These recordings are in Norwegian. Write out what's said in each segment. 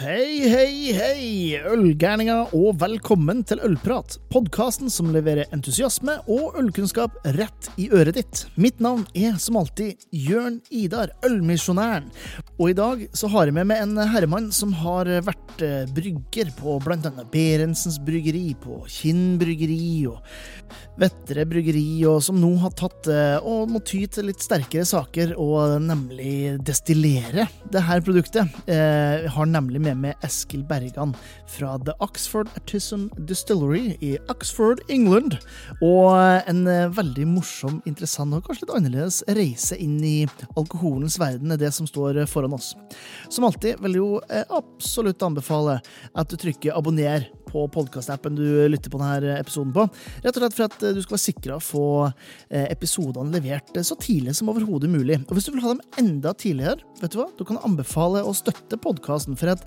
Hei, hei, hei, ølgærninger, og velkommen til Ølprat. Podkasten som leverer entusiasme og ølkunnskap rett i øret ditt. Mitt navn er som alltid Jørn Idar, ølmisjonæren. Og i dag så har jeg med meg en herremann som har vært eh, brygger på bl.a. Berentsens bryggeri, på Kinn bryggeri og Vettre bryggeri, og som nå har tatt eh, og må ty til litt sterkere saker, og nemlig destillere det her produktet. Jeg har nemlig med meg Eskil Bergan fra The Oxford Artisan Distillery i Oxford, England. Og en eh, veldig morsom, interessant og kanskje litt annerledes reise inn i alkoholens verden er det som står foran oss. Som alltid vil jeg jo eh, absolutt anbefale at du trykker abonner på podkastappen du lytter på denne episoden på. Rett og slett for at du skal være sikra å få episodene levert så tidlig som overhodet mulig. Og hvis du vil ha dem enda tidligere, vet du hva, du kan anbefale å støtte podkasten. For at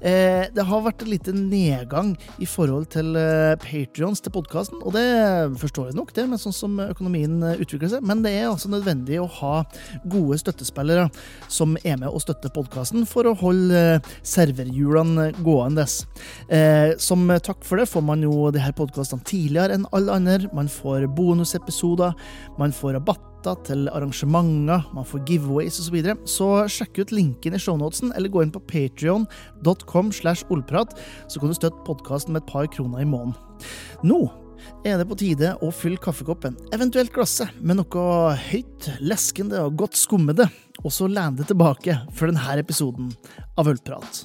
eh, det har vært en liten nedgang i forhold til eh, patrions til podkasten. Og det forstår jeg nok, det, med sånn som økonomien utvikler seg. Men det er altså nødvendig å ha gode støttespillere som er med og støtter podkasten, for å holde serverhjulene gående. Eh, som takk for det får man jo de her podkastene tidligere enn alle andre. Man får bonusepisoder, man får rabatter til arrangementer, man får giveaways osv. Så, videre. så sjekk ut linken i shownotesen, eller gå inn på patrion.com slash ollprat, så kan du støtte podkasten med et par kroner i måneden. Nå er det på tide å fylle kaffekoppen, eventuelt glasset, med noe høyt, leskende og godt skummede, og så lene det tilbake for denne episoden av Ølprat.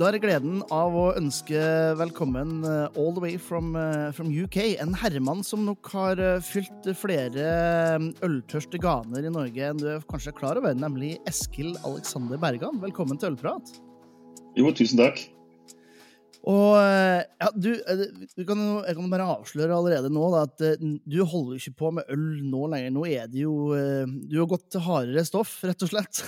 Da er det gleden av å ønske velkommen all the way from, from, UK. En herremann som nok har fylt flere øltørste ganer i Norge enn du er kanskje klar over, nemlig Eskil Alexander Bergan. Velkommen til Ølprat. Jo, tusen takk. Og ja, du, du kan, jeg kan bare avsløre allerede nå da, at du holder ikke på med øl nå lenger. Nå er det jo Du har gått til hardere stoff, rett og slett.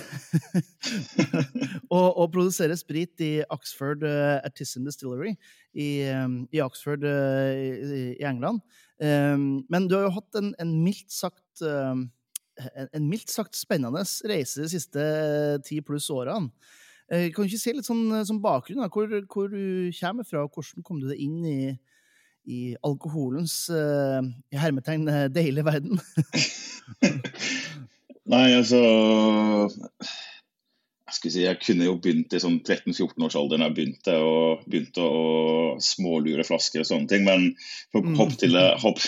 og, og produserer sprit i Oxford Artisan Distillery i, i Oxford i, i England. Men du har jo hatt en, en mildt sagt en, en mildt sagt spennende reise de siste ti pluss årene. Kan du ikke se litt sånn, sånn bakgrunn? Da? Hvor, hvor, du kommer fra, og hvordan kom du deg inn i, i alkoholens uh, i hermetegn deilige verden? Nei, altså jeg, skulle si, jeg kunne jo begynt i sånn 13-14-årsalderen jeg begynte, og begynte å smålure flasker og sånne ting. Men for å hoppe til, det, hopp,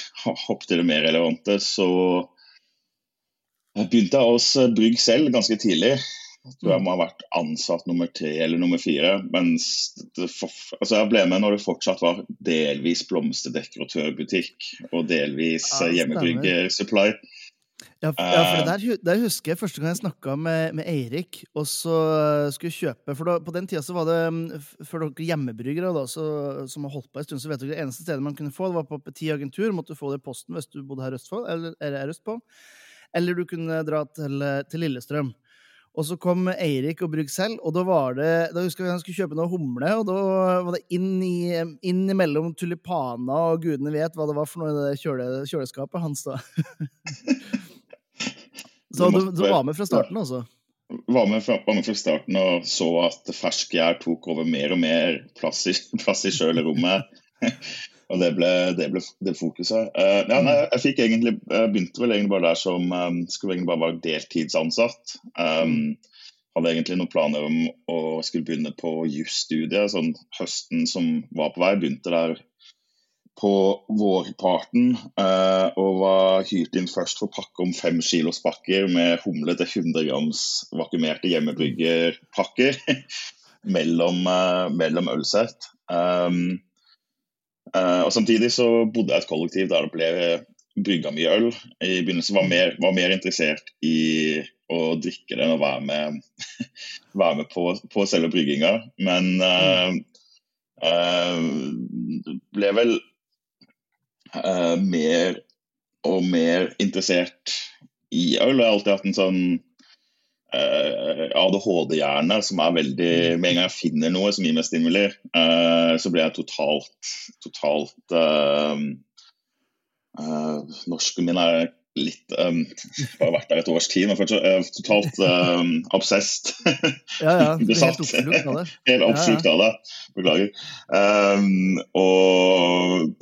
hopp til det mer relevante, så begynte jeg hos Brygg selv ganske tidlig. Jeg tror jeg må ha vært ansatt nummer tre eller nummer fire. Mens det, altså jeg ble med når det fortsatt var delvis blomsterdekoratørbutikk og delvis ja, hjemmebryggersupply. Ja, ja, for det der, der, husker jeg første gang jeg snakka med, med, Eirik og så skulle kjøpe For da, på den tida så var det for dere hjemmebryggere da, så, som har holdt på en stund, så vet dere det eneste stedet man kunne få, det var på Petit Agentur. Måtte du få det i posten hvis du bodde her i Østfold, eller, eller Østfold. Eller du kunne dra til, til Lillestrøm. Og så kom Eirik og selv, og da var det Da husker jeg han skulle kjøpe noe humle, og da var det inn, i, inn mellom tulipaner og gudene vet hva det var for noe i det kjøle, kjøleskapet hans, da. så du, du, var med fra starten, altså? Var med, fra, var med fra starten og så at ferskgjær tok over mer og mer plass i, plass i kjølerommet. Og det ble det, ble det fokuset. Uh, ja, nei, jeg fikk egentlig, jeg begynte vel egentlig bare der som um, skulle egentlig bare være deltidsansatt. Um, hadde egentlig noen planer om å skulle begynne på jusstudiet sånn høsten som var på vei. Begynte der på vårparten uh, og var hyrt inn først for å pakke om fem kilos pakker med humle til 100 grams vakuumerte hjemmebryggerpakker mellom, uh, mellom ølsett. Um, og Samtidig så bodde jeg i et kollektiv der det ble brygga mye øl. I begynnelsen var mer, var mer interessert i å drikke det enn å være med, være med på, på, selve brygginga. Men uh, uh, ble vel mer og mer interessert i øl. Jeg har alltid hatt en sånn uh, ADHD-hjerne som er veldig mm. Med en gang jeg finner noe som gir meg stimuli, uh, så blir jeg totalt totalt uh, Norsken min er litt um, Bare vært der et års tid, men fortsatt uh, totalt um, obsessed. ja, ja. Helt oppslukt av det. Helt oppslukt av det. Beklager. Um, og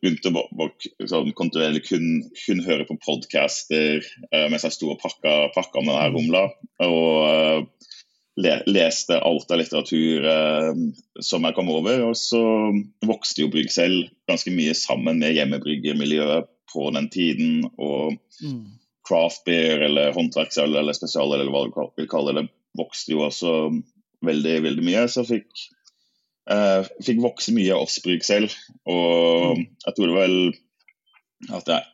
begynte å sånn, kontinuerlig kun, kun høre på podcaster uh, mens jeg sto og pakka, pakka med denne humla. Og uh, le, leste alt av litteratur som jeg kom over. Og så vokste jo Brygg selv ganske mye sammen med hjemmebryggermiljøet på den tiden. Og mm. craft beer eller håndverksøl eller spesialøl eller hva du vil kalle det, vokste jo også veldig, veldig mye. Så fikk, eh, fikk vokse mye Osbrygg selv. Og mm. jeg tror det vel at jeg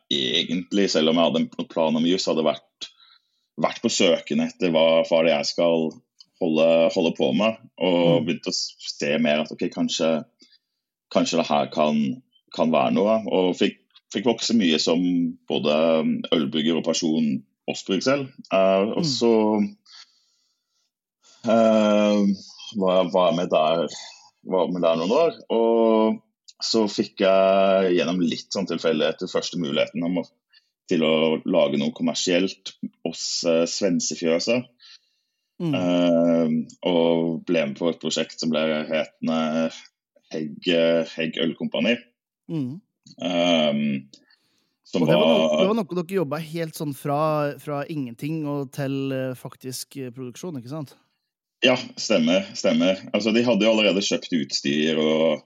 egentlig, selv om jeg hadde en plan om jus, hadde vært, vært, på søken etter hva, far jeg skal holde, holde på med. Og mm. begynt å se mer at ok, kanskje, kanskje det her kan, kan være noe. Og fikk fikk vokse mye som både ølbrygger og person Osbrygg selv. Uh, og mm. så uh, var, var, jeg med der, var med der noen år. Og så fikk jeg gjennom litt sånn tilfeldigheter første muligheten om til å lage noe kommersielt hos uh, Svensefjøset. Mm. Uh, og ble med på et prosjekt som ble hetende Hegg, Hegg Ølkompani. Mm. Um, og det var, noe, det var, noe, dere jobba helt sånn fra, fra, ingenting og til uh, faktisk uh, produksjon, ikke sant? Ja, stemmer. stemmer. Altså, de hadde jo allerede kjøpt utstyr og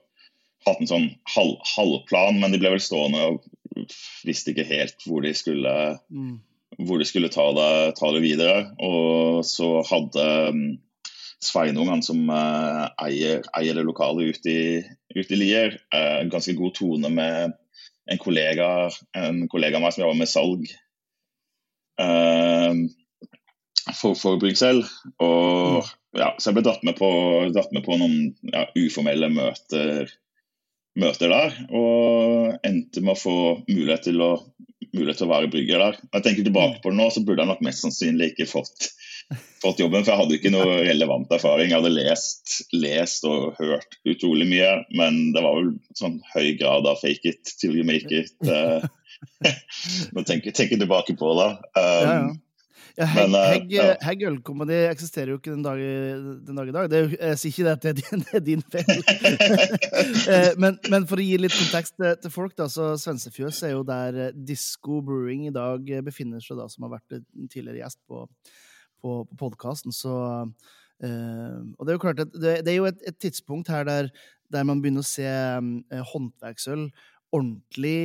hatt en sånn halv, halvplan, men de ble vel stående og visste ikke helt hvor de skulle, mm. hvor de skulle ta, det, ta, det, videre. Og så hadde um, Sveinung, han som uh, eier, eier, det lokale ute i, ut i Lier, uh, ganske god tone med en kollega, en kollega av meg som jobber med salg uh, for, for Bryggsel. Og ja, så jeg ble dratt med på, dratt med på noen ja, uformelle møter, møter, der. Og endte med å få mulighet til å, mulighet til å være brygger der. Når jeg tenker tilbake på det nå, så burde jeg nok mest sannsynlig ikke fått fått jobben, for jeg hadde ikke noe relevant erfaring. Jeg hadde lest, lest og hørt utrolig mye, men det var vel sånn høy grad av fake it till you make it. Uh, Nå tenker jeg tilbake på det. Um, ja, ja. Ja, Hegg, Hegg, ja. Hegg eksisterer jo ikke den dag, den dag i dag. Det er, jeg sier ikke det at det er din, det er din feil. Eh, men, men, for å gi litt kontekst til folk, da, så Svensefjøs er jo der Disco Brewing i dag befinner seg, da, som har vært en tidligere gjest på, på, på podkasten. Uh, Og det er jo klart at det, det er jo et, et tidspunkt her der, der, man begynner å se um, håndverksøl ordentlig,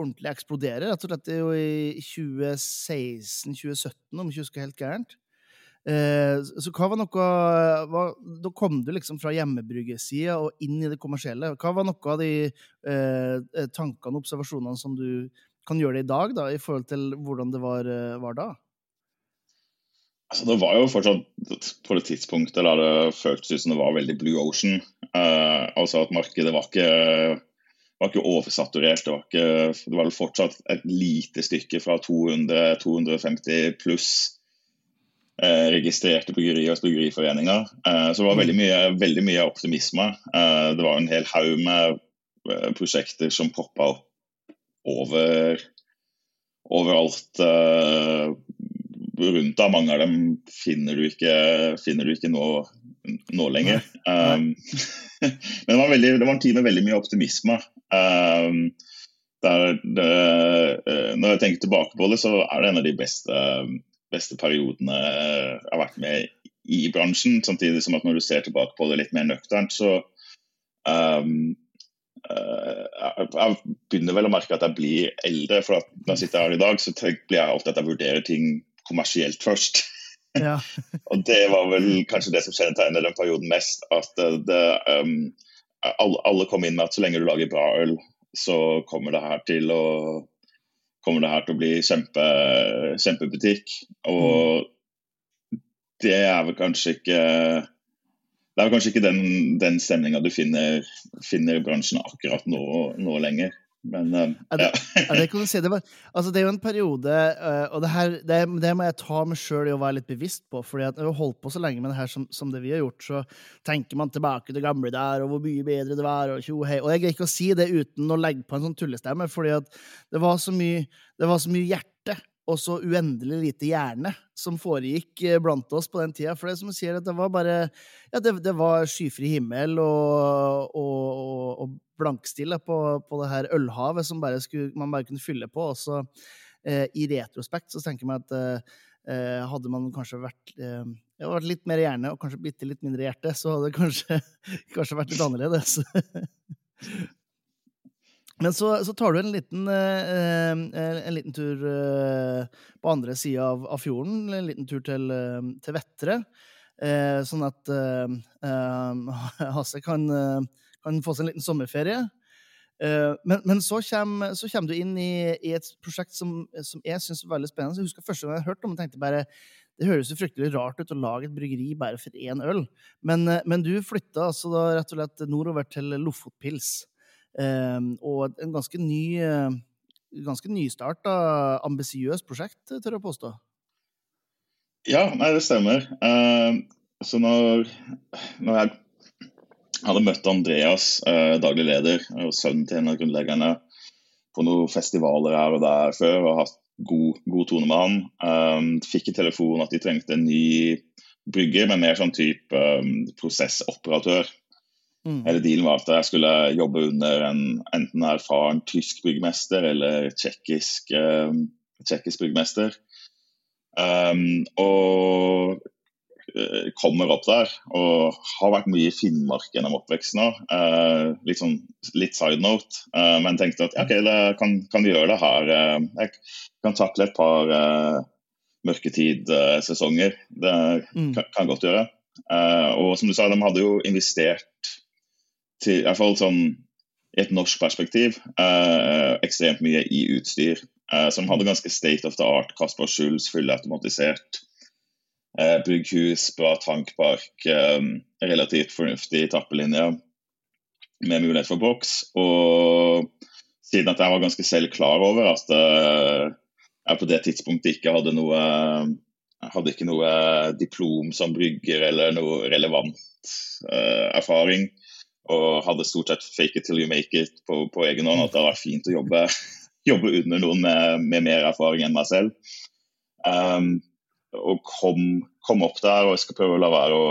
ordentlig eksplodere. Rett og slett det er jo i 2016-2017, om jeg husker helt gærent. Uh, så hva var noe hva, Da kom du liksom fra hjemmebryggesida og inn i det kommersielle. Hva var noe av de tankene og observasjonene som du kan gjøre det i dag, da, i forhold til hvordan det var, var da? Altså, det var jo fortsatt på det tidspunktet der det føltes ut som det var veldig blue ocean. Uh, altså at markedet var ikke, var ikke oversaturert. Det var, ikke, det var fortsatt et lite stykke fra 200-250 pluss uh, registrerte bryggerier og bryggeriforeninger. Uh, så det var veldig mye, veldig mye optimisme. det var en hel haug med prosjekter som poppa opp over overalt rundt deg. Mange av dem finner du ikke, finner du ikke nå, nå, lenger. Um, men det var, veldig, det var, en tid med veldig mye optimisme. Um, der det, uh, når jeg tenker tilbake på det, så er det en av de beste, beste periodene jeg har vært med i bransjen. Samtidig som at når du ser tilbake på det litt mer nøkternt, så um, jeg begynner vel å merke at jeg blir eldre. for at Når jeg sitter her i dag, så blir jeg ofte at jeg vurderer ting kommersielt først. Ja. og det var vel kanskje det som kjennetegner den perioden mest. At det, um, alle, kom inn med at så lenge du lager bra øl, så kommer det her til å, det her til å bli kjempe, kjempebutikk. Og mm. det er vel kanskje ikke det er kanskje ikke den, den stemninga du finner, finner, i bransjen akkurat nå, nå lenger. Men um, ja. Det, det kan du si. Det, var, altså, det er jo en periode, uh, og det, her, det, det, må jeg ta meg sjøl i å være litt bevisst på. fordi at når vi har holdt på så lenge med det her som, som, det vi har gjort, så tenker man tilbake til det gamle der, og hvor mye bedre det var, og tjo hei. Og jeg greier ikke å si det uten å legge på en sånn tullestemme, fordi at det var så mye, det var så mye hjerte og så uendelig lite hjerne som foregikk eh, blant oss på den tida. For det som sier, at det var bare Ja, det, det var skyfri himmel og, og, og blankstille på, på, det her ølhavet som bare skulle, man bare kunne fylle på. Og så eh, i retrospekt så tenker jeg at eh, eh, hadde man kanskje vært, eh, vært litt mer hjerne og kanskje bitte litt mindre hjerte, så hadde det kanskje, kanskje vært litt annerledes. Men så, så, tar du en liten, eh, en liten tur eh, på andre sida av, av, fjorden, en liten tur til, eh, til Vettre. Eh, sånn at Hasse kan kan få seg en liten sommerferie. Uh, men, men så, kommer, så, kommer, du inn i, i et prosjekt som, som jeg syns er veldig spennende. Jeg husker første gang jeg hørte om det, tenkte bare det høres jo fryktelig rart ut å lage et bryggeri bare for én øl. Men, uh, men du flytta altså da rett og slett nordover til Lofotpils. Uh, og en ganske ny ganske nystarta, ambisiøst prosjekt, tør jeg påstå. Ja, nei, det stemmer. så når, når jeg hadde møtt Andreas, eh, daglig leder og sønnen til en av grunnleggerne, på noen festivaler her og der før og hatt god, god tone med han. Um, fikk i telefon at de trengte en ny brygger, men mer sånn type um, prosessoperatør. Mm. Hele dealen var at jeg skulle jobbe under en enten erfaren tysk byggmester eller tsjekkisk um, byggmester. Um, og kommer opp der. Og har vært mye i Finnmark gjennom oppveksten òg. Eh, sånn, litt side note. Eh, men tenkte at ok, det kan, kan vi gjøre det her. Eh, jeg kan takle et par eh, mørketidsesonger. Det mm. kan, kan godt gjøre. Eh, og som du sa, de hadde jo investert til, i hvert fall sånn i et norsk perspektiv, ekstremt mye i utstyr. som hadde ganske state of the art. Kasper Schulz fullautomatisert Eh, brygghus, bra tankpark, eh, relativt fornuftig tappelinje med mulighet for boks. Og siden at jeg var ganske selv klar over at eh, jeg på det tidspunktet ikke hadde noe jeg hadde ikke noe diplom som brygger eller noe relevant uh, erfaring. Og hadde stort sett fake it till you make it på, på egen hånd. At det hadde vært fint å jobbe, jobbe under noen med, med, mer erfaring enn meg selv. Um, og kom, kom, opp der. Og jeg skal prøve å la være å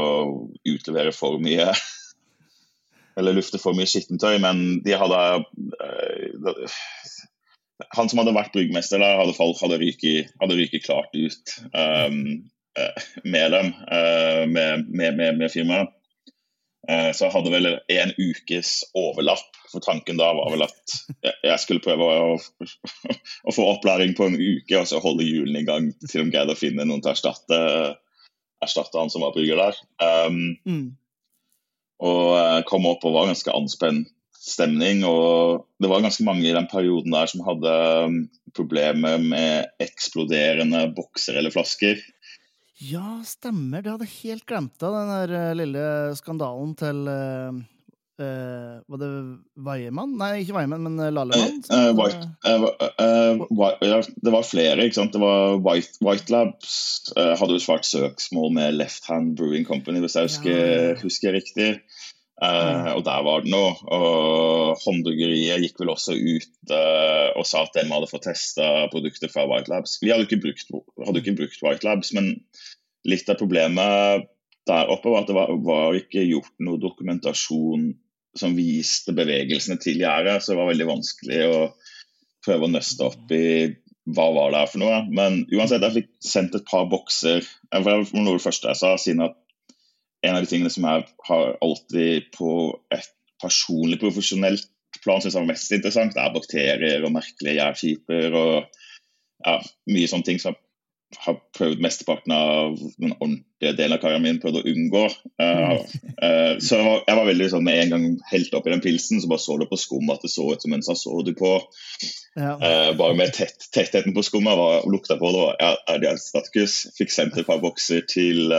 utlevere for mye Eller lufte for mye skittentøy, men de hadde uh, Han som hadde vært bryggmester der, hadde, hadde, ryket, hadde ryket klart ut uh, med dem, med, med, med, med firmaet. Så jeg hadde vel en ukes overlapp, for tanken da var vel at jeg skulle prøve å, å få opplæring på en uke og så holde hjulene i gang til de greide å finne noen til å erstatte, erstatte han som var brygger der. Um, mm. Og kom opp og var ganske anspent stemning. Og det var ganske mange i den perioden der som hadde um, problemer med eksploderende bokser eller flasker. Ja, stemmer. Det hadde jeg helt glemt av, den der uh, lille skandalen til uh, uh, Var det Weiermann? Nei, ikke Weiermann, men Lallemann? det var flere, ikke sant. Det var White, White Labs hadde jo svart søksmål med Left Hand Brewing Company, hvis jeg husker, ja. husker riktig. Uh, og der var det noe. Og Håndbryggeriet gikk vel også ut uh, og sa at de hadde fått testa produkter fra White Labs. Vi hadde ikke, brukt, hadde ikke brukt White Labs, men litt av problemet der oppe var at det var, var ikke gjort noe dokumentasjon som viste bevegelsene til gjerdet, så det var veldig vanskelig å prøve å nøste opp i hva var det her for noe. Men uansett, jeg fikk sendt et par bokser. Det var noe av det første jeg sa, siden at en av de tingene som jeg har alltid på et personlig, profesjonelt plan syns er mest interessant, er bakterier og merkelige gjærskiper og ja, mye sånne ting som jeg har prøvd mesteparten av den ordentlige delen av karrieren min prøvd å unngå. Uh, uh, så jeg var, var, veldig sånn med en gang helt oppi den pilsen, så bare så du på skummet at det så ut som en så du på. Ja. Uh, bare med tett, tettheten på skummet var lukta på det. Og, ja, er det staticus? Fikk sendt et par bokser til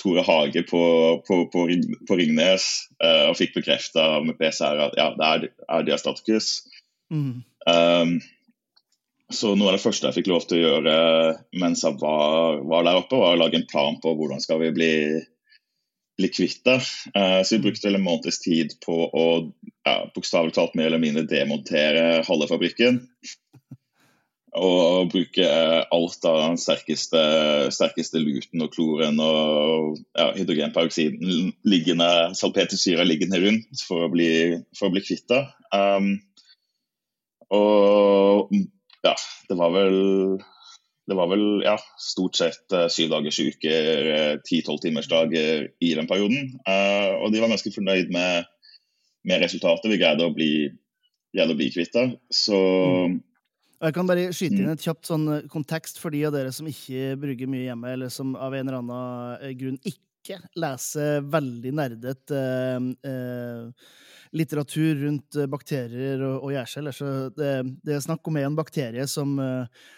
Tore Hage på, på, på, på Ringnes uh, og fikk bekrefta med PCR at ja, det er, er diastatikus. Mm. Um, så noe av det første jeg fikk lov til å gjøre mens jeg var, var der oppe, var å lage en plan på hvordan skal vi bli, bli kvitt det. Uh, så vi brukte en måneds tid på å ja, bokstavelig talt mer eller mindre demontere halve fabrikken. Og bruke alt av den sterkeste, sterkeste luten og kloren og ja, hydrogenperoksiden liggende, salpetersyra liggende rundt for å bli, for å bli kvitt det. Um, og ja, det var vel det var vel ja, stort sett uh, syv dagers uker, eh, ti-tolv timers dager i den perioden. Uh, og de var ganske fornøyd med, med resultatet. Vi greide å bli, greide bli kvitt det. Så mm. Og jeg kan bare skyte inn mm. et kjapt sånn eh, kontekst for de av dere som ikke bruker mye hjemme, eller som av en eller annen eh, grunn ikke leser veldig nerdet eh, eh, litteratur rundt bakterier og, og gjærceller. Så det, det, er snakk om en bakterie som,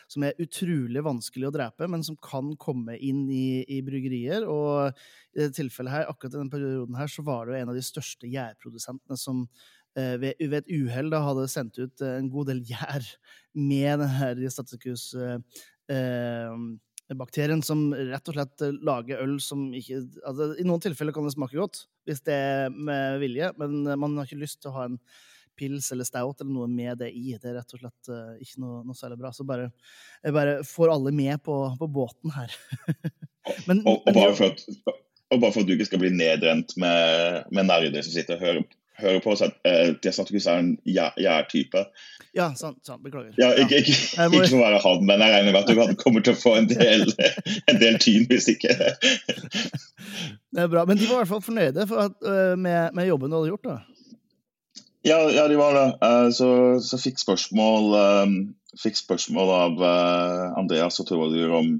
som, er utrolig vanskelig å drepe, men som kan komme inn i, i bryggerier. Og i dette tilfellet her, akkurat i denne perioden her, så var det jo en av de største gjærprodusentene som Eh, ved, ved, et uhell hadde sendt ut eh, en god del gjær med denne Staticuus-bakterien, eh, som rett og slett lager øl som ikke altså, I noen tilfeller kan det smake godt, hvis det er med vilje, men man har ikke lyst til å ha en pils eller stout eller noe med det i. Det er rett og slett ikke noe, noe, særlig bra. Så bare, bare får alle med på, på båten her. men, og, og, bare at, og, bare for at, du ikke skal bli nedrent med, med nerder som sitter og hører hører på oss at uh, Diastaticus er en gjærtype. Ja, sant. sant beklager. Ja, ikke, ikke, ja. ikke, for å være han, men jeg regner med at du kommer til å få en del, en del tyn hvis ikke. det er bra. Men de var i hvert fall fornøyde at, uh, med, med, jobben du hadde gjort? da? Ja, ja de var det. Uh, så, så, fikk spørsmål um, fikk spørsmål av Andreas og Torvaldur om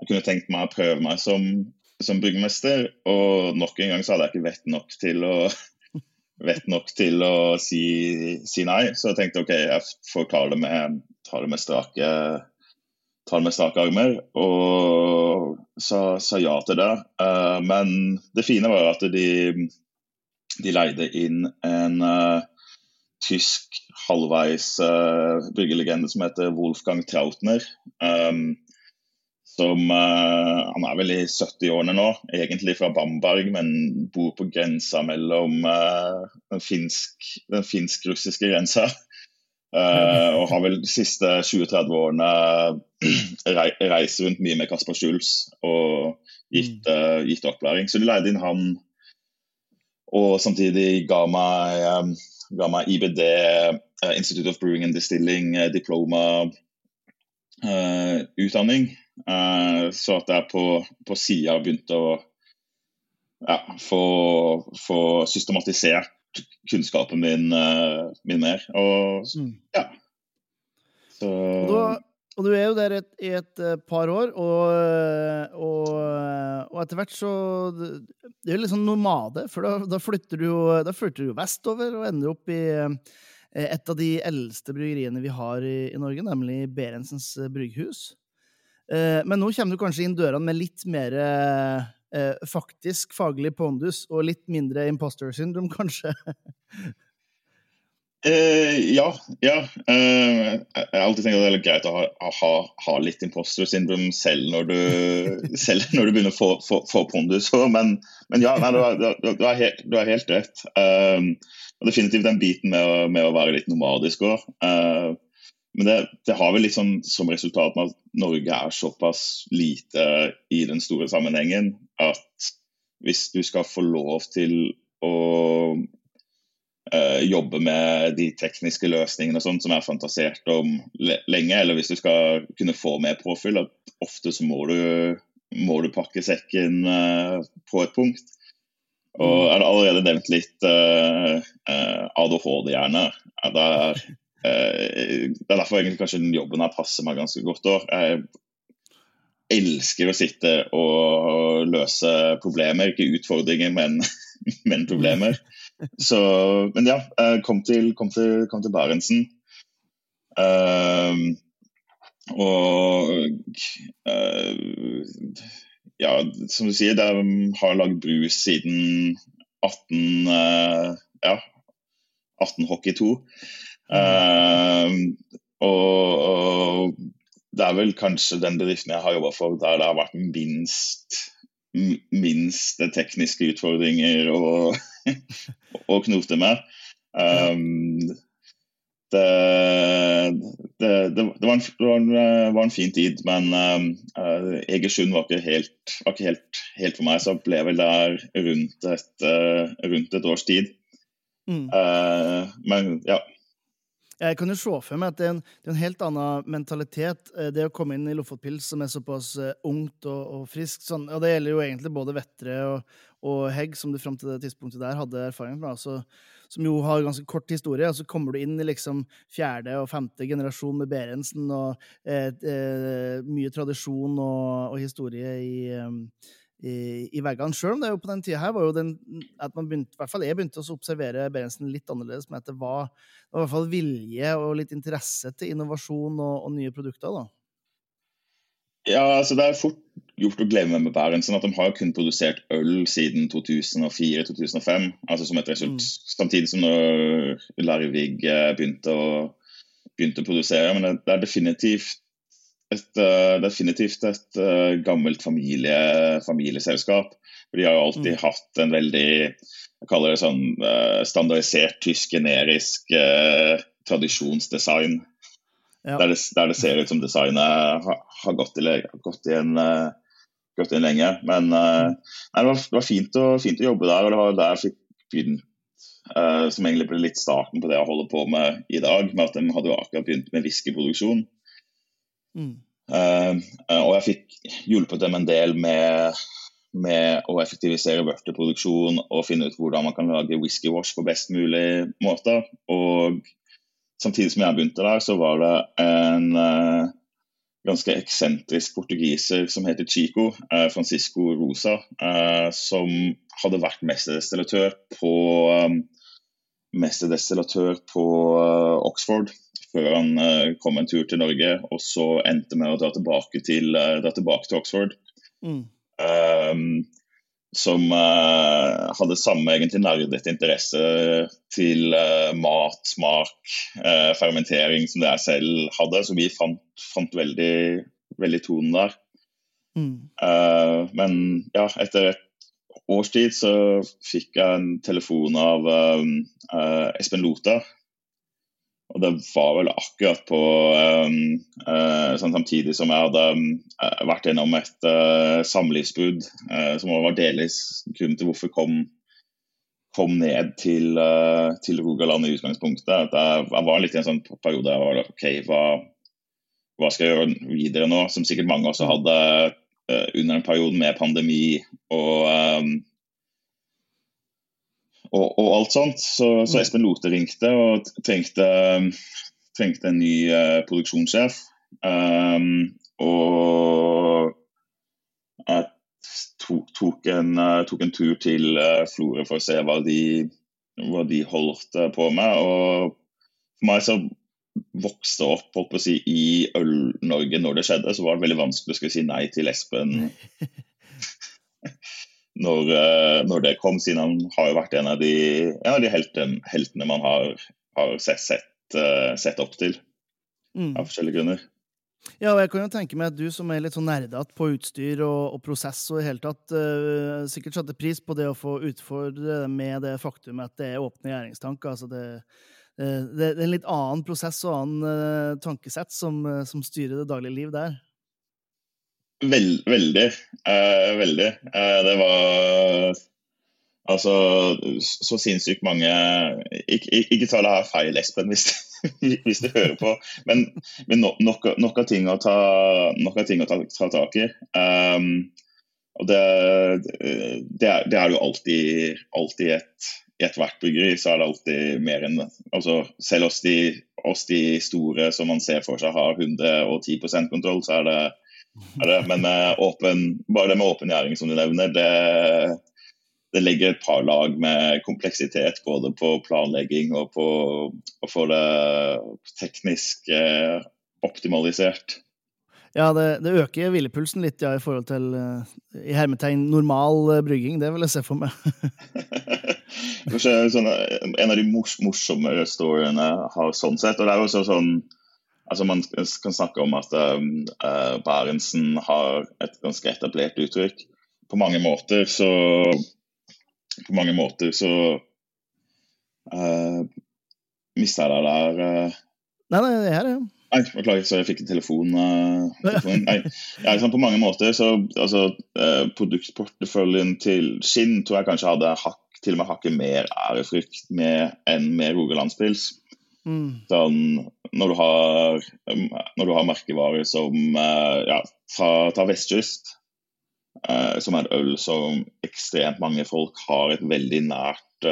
jeg kunne tenkt meg å prøve meg som, som byggmester. Og nok en gang så hadde jeg ikke vett nok til å vet nok til å si, si, nei. Så jeg tenkte OK, jeg får ta det med, ta det med strake ta det med strake armer, og sa, sa, ja til det. Uh, men det fine var at de, de leide inn en uh, tysk halvveis uh, bryggelegende som heter Wolfgang Trautner. Um, som uh, Han er vel i 70-årene nå, egentlig fra Bamberg, men bor på grensa mellom uh, den finsk-russiske finsk grensa. Uh, og har vel de siste 20-30 årene re reist rundt mye med Kasper Schulz og gitt, uh, gitt, opplæring. Så de leide inn han, og samtidig ga meg, um, ga meg IBD, Institute of Brewing and Distilling, diploma utdanning. Uh, så at jeg på, på sida begynte å ja, få, få, systematisert kunnskapen min, uh, min mer. Og mm. ja. Så og, du er jo der et, i et uh, par år, og, og, og, etter hvert så Det er litt sånn nomade, for da, da, flytter du jo, da flytter du vestover og ender opp i et av de eldste bryggeriene vi har i, i Norge, nemlig Berentsens brygghus. Eh, men nå kommer du kanskje inn dørene med litt mer eh, faktisk faglig pondus og litt mindre imposter syndrom, kanskje? Eh, ja. ja. Eh, jeg har alltid tenkt at det er greit å ha, ha, ha litt imposter syndrom selv når du, selv når du begynner å få, få, få pondus. Men, men, ja, nei, du, har, du, har helt, du, har, helt, rett. Um, definitivt den biten med å, med å være litt nomadisk òg. Uh, men det, det, har vel liksom som resultat med at Norge er såpass lite i den store sammenhengen at hvis du skal få lov til å eh, jobbe med de tekniske løsningene sånt, som er fantasert om lenge, eller hvis du skal kunne få mer påfyll, at ofte så må du, må du pakke sekken eh, på et punkt. Og jeg har allerede nevnt litt eh, ADHD-hjerne. Der Eh, det er derfor egentlig kanskje den jobben her passer meg ganske godt. Også. Jeg elsker å sitte og løse problemer, ikke utfordringer, men, men problemer. Så, men ja, jeg kom til, kom til, kom til Barentsen. Uh, og uh, ja, som du sier, de har lagd brus siden 18, uh, ja, 18 hockey 2. Uh, og, og, det er vel kanskje den bedriften jeg har jobba for der det har vært minst, minst tekniske utfordringer å, å knote med. Um, det, det, det, var en, det, var en, var en, fin tid, men uh, Egersund var ikke, helt, var ikke helt, helt, for meg. Så ble jeg vel der rundt et, uh, rundt et års tid. Mm. Uh, men ja. Jeg kan jo se for meg at det er en, det er en helt annen mentalitet, det å komme inn i Lofotpils som er såpass ungt og, og friskt. Sånn, og det gjelder jo egentlig både Vettre og, og Hegg, som du fram til det tidspunktet der hadde erfaring fra. altså, som jo har ganske kort historie. Og så kommer du inn i liksom fjerde og femte generasjon med Berentsen, og eh, eh, mye tradisjon og, og historie i, eh, i, i veggene. Sjøl om det jo på den tida her var jo den at man begynte, i hvert fall jeg begynte å observere Berentsen litt annerledes, men at det var, det var i hvert fall vilje og litt interesse til innovasjon og, og nye produkter. da. Ja, altså Det er fort gjort å glemme med Berentsen at de har kun produsert øl siden 2004-2005. altså som et result, mm. Samtidig som Larvig eh, begynte å, begynte å produsere. Men det, det er definitivt et, uh, definitivt et uh, gammelt familie, familieselskap. For De har jo alltid mm. hatt en veldig jeg kaller det sånn uh, standardisert tysk generisk tradisjonsdesign. Ja. Der, det, der, det, ser ut som designet har, har gått, i, gått, i en, gått inn lenge. Men uh, nei, det, var, det, var, fint å, fint å, jobbe der, og det var der jeg fikk begynt. Uh, som egentlig ble litt starten på det jeg holder på med i dag. med at De hadde jo akkurat begynt med whiskyproduksjon. Mm. og jeg fikk hjulpet dem en del med, med å effektivisere vørteproduksjon og finne ut hvordan man kan lage whisky wash på best mulig måte. Og samtidig som jeg begynte der, så var det en uh, ganske eksentrisk portugiser som heter Chico, uh, Francisco Rosa, uh, som hadde vært mesterdestillatør på, um, mesterdestillatør på Oxford før han kom en tur til Norge, og så endte med å dra tilbake til, dra tilbake til Oxford. Mm. Um, som uh, hadde samme egentlig nerdete interesse til uh, mat, smak, uh, fermentering som det jeg selv hadde. Så vi fant, fant veldig, veldig tonen der. Mm. men ja, etter et års tid så fikk jeg en telefon av Espen Lota, og det var vel akkurat på um, uh, sånn Samtidig som jeg hadde uh, vært gjennom et uh, samlivsbrudd, som var delvis grunnen til hvorfor jeg kom, kom ned til, til, Rogaland i utgangspunktet. At jeg, jeg, var litt i en sånn periode jeg var OK, hva, hva, skal jeg gjøre videre nå? Som sikkert mange også hadde under en periode med pandemi og um, og, og alt sånt. Så, så, mm. Espen Lote ringte og trengte, trengte en ny uh, produksjonssjef. Um, og jeg tok, tok, en, uh, tok, en, tur til uh, Florø for å se hva de, hva de holdt på med. Og for meg så vokste opp holdt på å si, i Øl-Norge når det skjedde, så var det veldig vanskelig å si nei til Espen når, eh, når, det kom, siden han har jo vært en av de, en av de heltene, heltene man har, har sett, sett, eh, sett, opp til. Mm. Av forskjellige grunner. Ja, og jeg kan jo tenke meg at du som er litt sånn nerdete på utstyr og, og, prosess og i hele tatt, uh, sikkert satte pris på det å få utfordre med det faktum at det er åpne gjæringstanker. Altså det, det, det, er en litt annen prosess og annen uh, tankesett som, som styrer det daglige liv der. Vel, veldig. Eh, veldig. Eh, det var altså så sinnssykt mange Ikke, ikke ta det her feil, Espen, hvis, hvis, du hører på, men, men nok, nok, av ting å ta, ting å ta, ta tak i. Um, og det, det, er, det, er, jo alltid, alltid et i ethvert byggeri så er det alltid mer enn altså Selv oss de, oss de store som man ser for seg har 110% kontroll, så er det men eh, åpen, bare det med åpen gjæring som du nevner, det, det, legger et par lag med kompleksitet både på planlegging og på å få det teknisk eh, optimalisert. Ja, det, det, øker hvilepulsen litt ja, i forhold til uh, i hermetegn normal uh, brygging. Det vil jeg se for meg. sånn, en av de mors morsommere storyene har sånn sett. Og det er også sånn altså Man kan snakke om at um, uh, Barentsen har et ganske etablert uttrykk. På mange måter så På mange måter så uh, mista jeg deg der. Uh. Nei, nei, det er det ja. Nei, beklager, så jeg fikk en telefon. Uh, Nei, ja, liksom på mange måter så altså, uh, Produktporteføljen til Skinn tror jeg kanskje hadde hakk, til og med hakket mer ærefrykt med enn med Rogalandspils. Mm. Sånn, når, du har, um, når du har merkevarer som uh, ja, ta, ta Vestkyst, som er et øl som ekstremt mange folk har et veldig nært,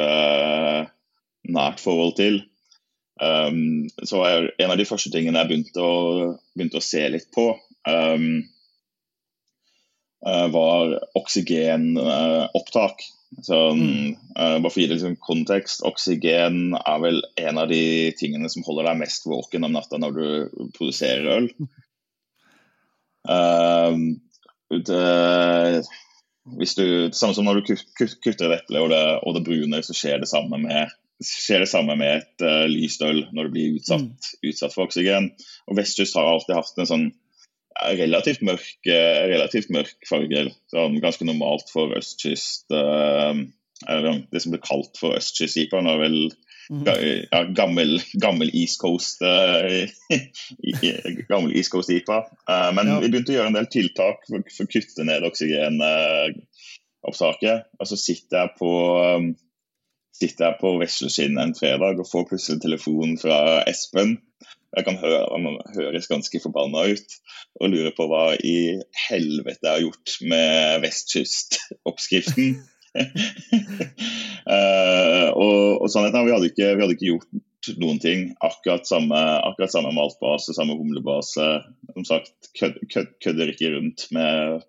nært forhold til. Um, så er en av de første tingene jeg begynte å, begynte å se litt på, um, uh, var oksygenopptak. Sånn, uh, bare for å gi det liksom kontekst, oksygen er vel en av de tingene som holder deg mest våken om natta når du produserer øl. Uh, det, hvis du, samme som når du kutter et eple og, og det brune, så skjer det samme med det samme med et uh, lyst øl når det blir utsatt, mm. utsatt, for oksygen. Og Vestkyst har alltid hatt en sånn relativt mørk, uh, relativt mørk farger. Sånn, ganske normalt for østkyst. Uh, det som blir kalt for østkyst-IPA, er vel mm. ja, gammel, gammel, East Coast gammel East Coast IPA. men ja. vi begynte å gjøre en del tiltak for, for å kutte ned oksygenopptaket. Og så sitter jeg på sitter jeg på vesleskinnet en fredag og får plutselig en telefon fra Espen. Jeg kan høre Han høres ganske forbanna ut og lurer på hva i helvete jeg har gjort med vestkystoppskriften. uh, og, og sannheten er vi hadde ikke, vi hadde ikke gjort noen ting. Akkurat samme, akkurat samme maltbase, samme humlebase. Som sagt, kød, kød, kødder ikke rundt med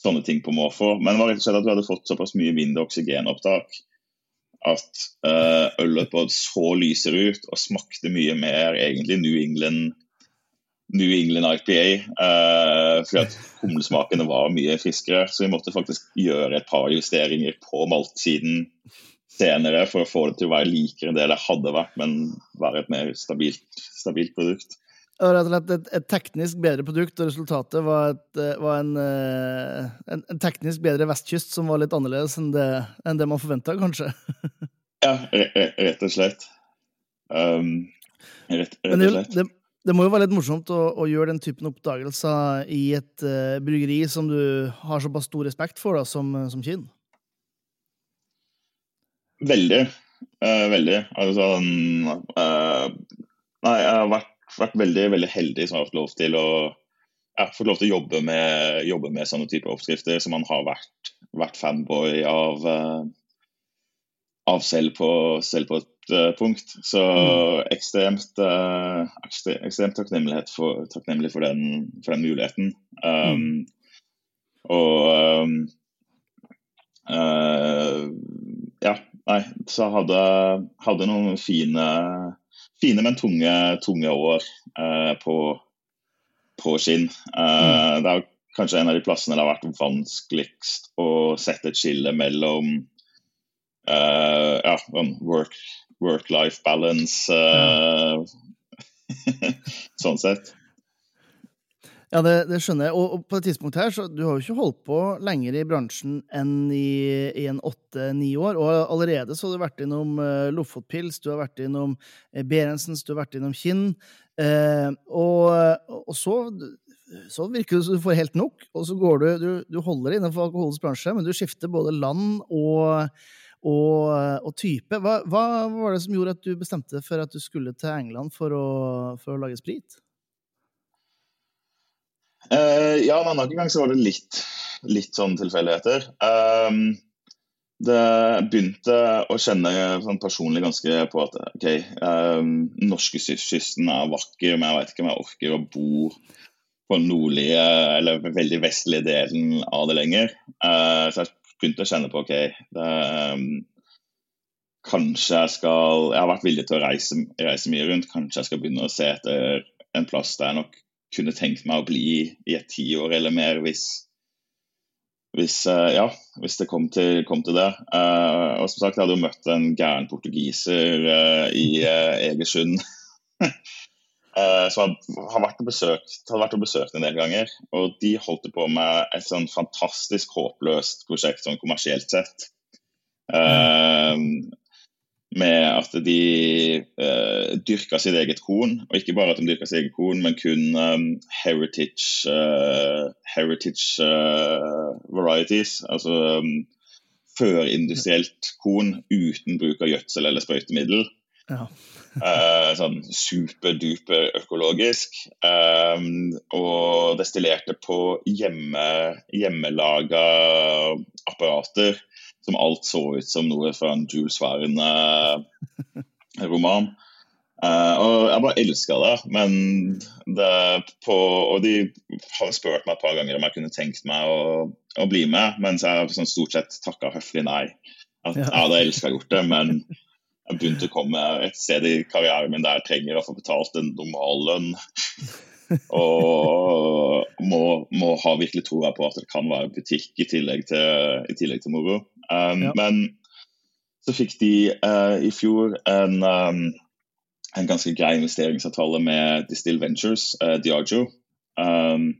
sånne ting på måfå. Men det var rett og slett at vi hadde fått såpass mye mindre oksygenopptak at uh, ølet både så lyser ut og smakte mye mer egentlig New England New England IPA. Uh, eh, fordi at humlesmakene var mye friskere. Så vi måtte faktisk gjøre et par justeringer på maltsiden senere for å få det til å være likere enn det det hadde vært, men være et mer stabilt, stabilt produkt. Det var rett og slett et, et, teknisk bedre produkt, og resultatet var, et, eh, var en, eh, en, en, teknisk bedre vestkyst som var litt annerledes enn det, enn det man forventa, kanskje? ja, rett og slett. Um, rett, rett, og slett. Det, det, må jo være litt morsomt å, å gjøre den typen oppdagelser i et uh, bryggeri som du har såpass stor respekt for da, som, som Kinn? Veldig. Uh, veldig. Altså, uh, nei, jeg har vært vært veldig, veldig heldig som har fått lov til å, fått lov til å jobbe, med, jobbe med sånne typer oppskrifter som man har vært, vært fanboy av, uh, av selv, på, selv, på, et uh, punkt. Så mm. ekstremt, uh, ekstremt takknemlighet for, takknemlig for den, for den muligheten. Um, mm. Og um, ja, nei, så hadde, hadde noen fine fine, men tunge, tunge år eh, på, på skinn. Eh, mm. Det er kanskje en av de plassene det har vært vanskeligst å sette et skille mellom eh, ja, work-life work balance. Eh, sånn sett. Ja, det, det, skjønner jeg. Og, og, på det tidspunktet her, så du har jo ikke holdt på lenger i bransjen enn i, i en åtte-ni år. Og allerede så har du vært innom uh, Lofotpils, du har vært innom uh, Berentsens, du har vært innom Kinn. Uh, og, og, så, så virker det som du får helt nok, og så går du Du, du holder innenfor alkoholens bransje, men du skifter både land og og, og, type. Hva, hva, var det som gjorde at du bestemte for at du skulle til England for å, for å lage sprit? Uh, ja, en annen gang så var det litt, litt sånn tilfeldigheter. Um, det begynte å kjenne sånn personlig ganske på at ok, um, norskekysten er vakker, men jeg vet ikke om jeg orker å bo på den nordlige eller veldig vestlige delen av det lenger. Uh, så jeg begynte å kjenne på ok, det, um, kanskje jeg skal Jeg har vært villig til å reise, reise mye rundt. Kanskje jeg skal begynne å se etter en plass der jeg nok kunne tenkt meg å bli i et tiår eller mer hvis, hvis, uh, ja, hvis det kom til, kom til det. Uh, og som sagt, jeg hadde jo møtt en gæren portugiser uh, i Egersund. som har vært og besøkt, hadde vært og besøkt en del ganger. Og de holdt på med et sånn fantastisk håpløst prosjekt sånn kommersielt sett. Mm med at de uh, dyrka sitt eget korn. Og ikke bare at de dyrka sitt eget korn, men kun um, heritage, uh, heritage uh, varieties. Altså um, førindustrielt korn uten bruk av gjødsel eller sprøytemiddel. Ja. sånn superduper økologisk. Um, og destillerte på hjemme, hjemmelaga apparater som alt så ut som noe fra en Jules Verne-roman. Uh, eh, og jeg bare elska det. Men det på, Og de har spurt meg et par ganger om jeg kunne tenkt meg å, å bli med, mens jeg sånn stort sett takka høflig nei. At ja. jeg hadde elska gjort det, men jeg begynte å komme et sted i karrieren min der jeg trenger å få betalt en normal lønn. og må, må, ha virkelig troa på at det kan være butikk i tillegg til, i tillegg til moro. Um, ja. Men så fikk de uh, i fjor en, um, en, ganske grei investeringsavtale med Distill Ventures, uh, Diagio. Um,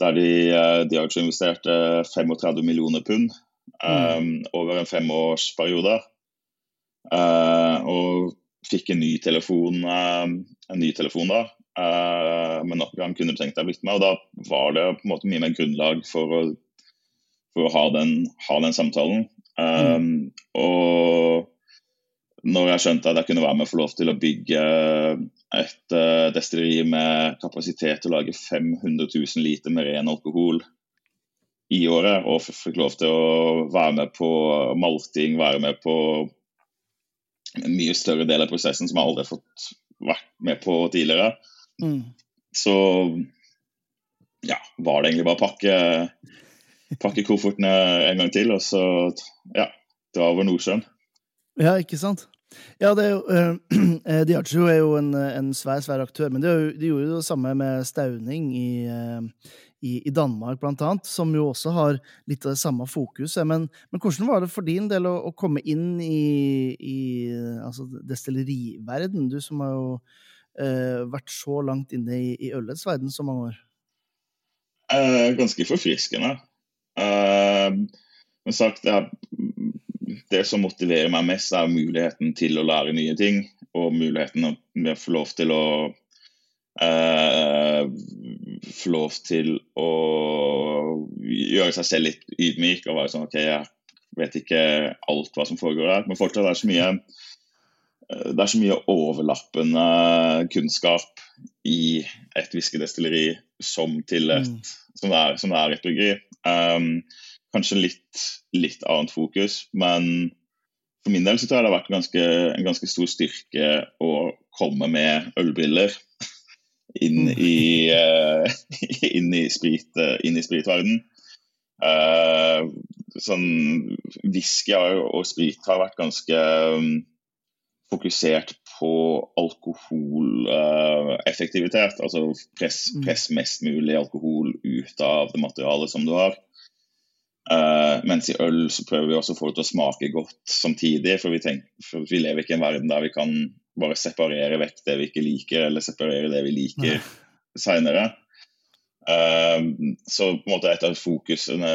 der de, uh, Diagio investerte 35 millioner pund mm. over en femårsperiode. Og fikk en ny telefon, en ny telefon da. men nok en gang kunne tenkt deg blitt med. Og da var det på en måte mye mer grunnlag for å for å ha den, ha den samtalen. Um, mm. Og når jeg skjønte at jeg kunne være med og få lov til å bygge et uh, destilleri med kapasitet til å lage 500 000 liter med ren alkohol i året, og fikk lov til å være med på malting, være med på en mye større del av prosessen som jeg aldri har fått vært med på tidligere, mm. så ja, var det egentlig bare å pakke pakke koffertene en gang til, og så ja, dra over Nordsjøen. Ja, ikke sant? Ja, det er jo, uh, Diageo er jo en, en, svær svær aktør, men de, de gjorde jo det samme med Stauning i, uh, i, i, Danmark, blant annet, som jo også har litt av det samme fokuset. Men, men hvordan var det for din del å, å komme inn i, i altså destilleriverden, du som har jo uh, vært så langt inne i, i ølets verden så mange år? ganske forfriskende. Uh, men sagt, det, det, som motiverer meg mest, er muligheten til å lære nye ting. Og muligheten til å få lov til å uh, Få lov til å gjøre seg selv litt ydmyk og være sånn OK, jeg vet ikke alt hva som foregår her. Men fortsatt er det så mye eh, det er så mye overlappende kunnskap i et whiskedestilleri som til et mm. som, det er, som det er et bryggeri. Um, kanskje litt, litt, annet fokus, men for min del så tror jeg det har vært ganske, en ganske stor styrke å komme med ølbriller inn mm. i, uh, inn i, sprit, uh, inn i spritverden. Uh, sånn, whisky og sprit har vært ganske um, fokusert på alkoholeffektivitet. Uh, altså press, mm. press, mest mulig alkohol ut av det materialet som du har. Uh, mens i øl så prøver vi også å få det til å smake godt samtidig. For vi, tenker, for vi lever ikke i en verden der vi kan bare separere vekk det vi ikke liker, eller separere det vi liker seinere. Uh, så på en måte et av fokusene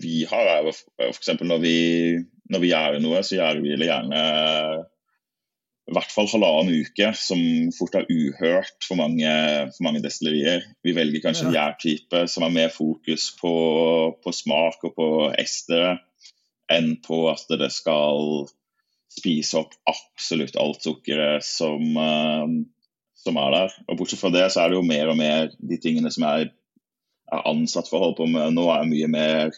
vi har, er f.eks. Når, vi, når vi gjør noe, så gjør vi det gjerne i hvert fall halvannen uke, som fort er uhørt for mange, for mange destillerier. Vi velger kanskje en gjærtype som har mer fokus på, på, smak og på estere, enn på at det skal spise opp absolutt alt sukkeret som, uh, som, er der. Og Bortsett fra det så er det jo mer og mer de tingene som er, er ansatt for å holde på med nå, er mye mer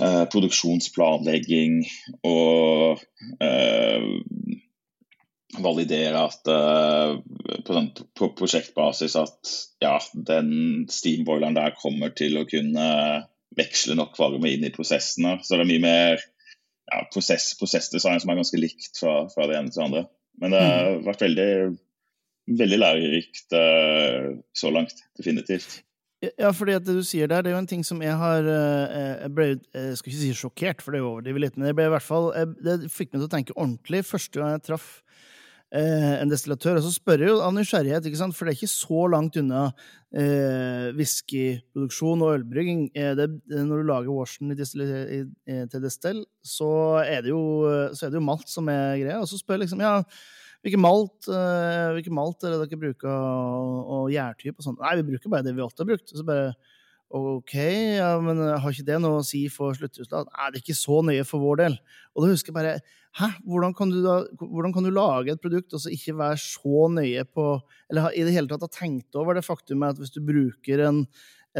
Eh, produksjonsplanlegging og eh, validere at eh, på, sånn, på, prosjektbasis at ja, den steamboileren der kommer til å kunne veksle nok varme inn i prosessene. Så det er mye mer ja, prosess, prosessdesign som er ganske likt fra, fra, det ene til det andre. Men det har mm. vært veldig, veldig lærerikt uh, så langt, definitivt. Ja, fordi at det du sier der, det er jo en ting som jeg har Jeg ble, jeg skal ikke si sjokkert, for det overdriver litt, men jeg ble i hvert fall, det fikk meg til å tenke ordentlig første gang jeg traff eh, en destillatør. Og så spør jeg jo av nysgjerrighet, ikke sant? for det er ikke så langt unna eh, og ølbrygging. Eh, det, når du lager washen til destill, så er, jo, så er det jo malt som er greia. Og så spør jeg liksom ja, hvilken malt, eh, hvilke malt er det dere bruker, og, og gjærtype og sånn? Nei, vi bruker bare det vi alltid har brukt. Så bare OK, ja, men har ikke det noe å si for sluttresultat? Nei, det er ikke så nøye for vår del. Og da husker jeg bare Hæ, hvordan kan du, da, hvordan kan du lage et produkt og så ikke være så nøye på Eller i det hele tatt ha tenkt over det faktumet at hvis du bruker en,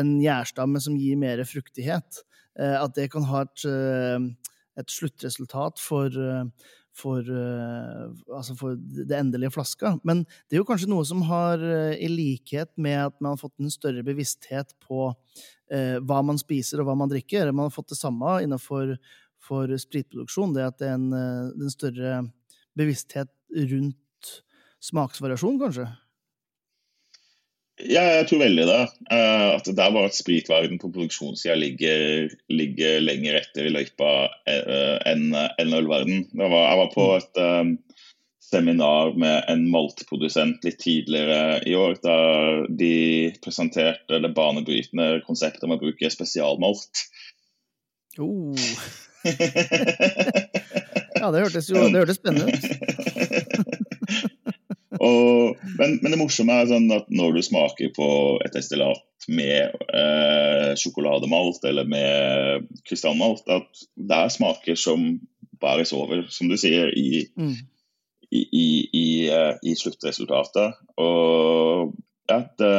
en gjærstamme som gir mer fruktighet, eh, at det kan ha et, eh, et sluttresultat for, eh, for, altså for, det endelige flaska. Men det er jo kanskje noe som har, i likhet med at man har fått en større bevissthet på eh, hva man spiser og hva man drikker. Man har fått det samme innenfor for spritproduksjon, det at det er en, eh, en større bevissthet rundt smaksvariasjon, kanskje? Ja, jeg tror veldig det. Uh, at det er bare at spritverden på produksjonssida ligger, ligger, lenger etter i løypa uh, enn en ølverden. Jeg var, på et um, seminar med en maltprodusent litt tidligere i år, der de presenterte det banebrytende konseptet om å bruke spesialmalt. Oh. ja, det hørtes jo det hørtes spennende ut. Og, men, men, det morsomme er sånn at når du smaker på et destillat med eh, sjokolademalt eller med krystallmalt, at det er smaker som bæres over, som du sier, i, mm. i, i, i, i sluttresultatet. Og ja, det,